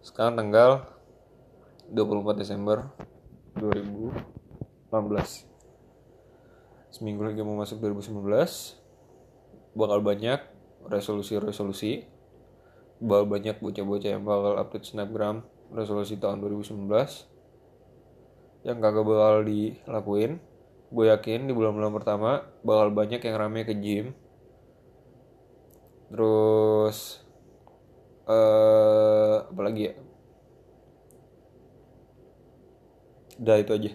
sekarang tanggal 24 Desember 2018 seminggu lagi mau masuk 2019 bakal banyak resolusi-resolusi. Bakal banyak bocah-bocah yang bakal update snapgram resolusi tahun 2019 yang kagak bakal dilakuin gue yakin di bulan-bulan pertama bakal banyak yang rame ke gym. Terus apalagi ya? Udah itu aja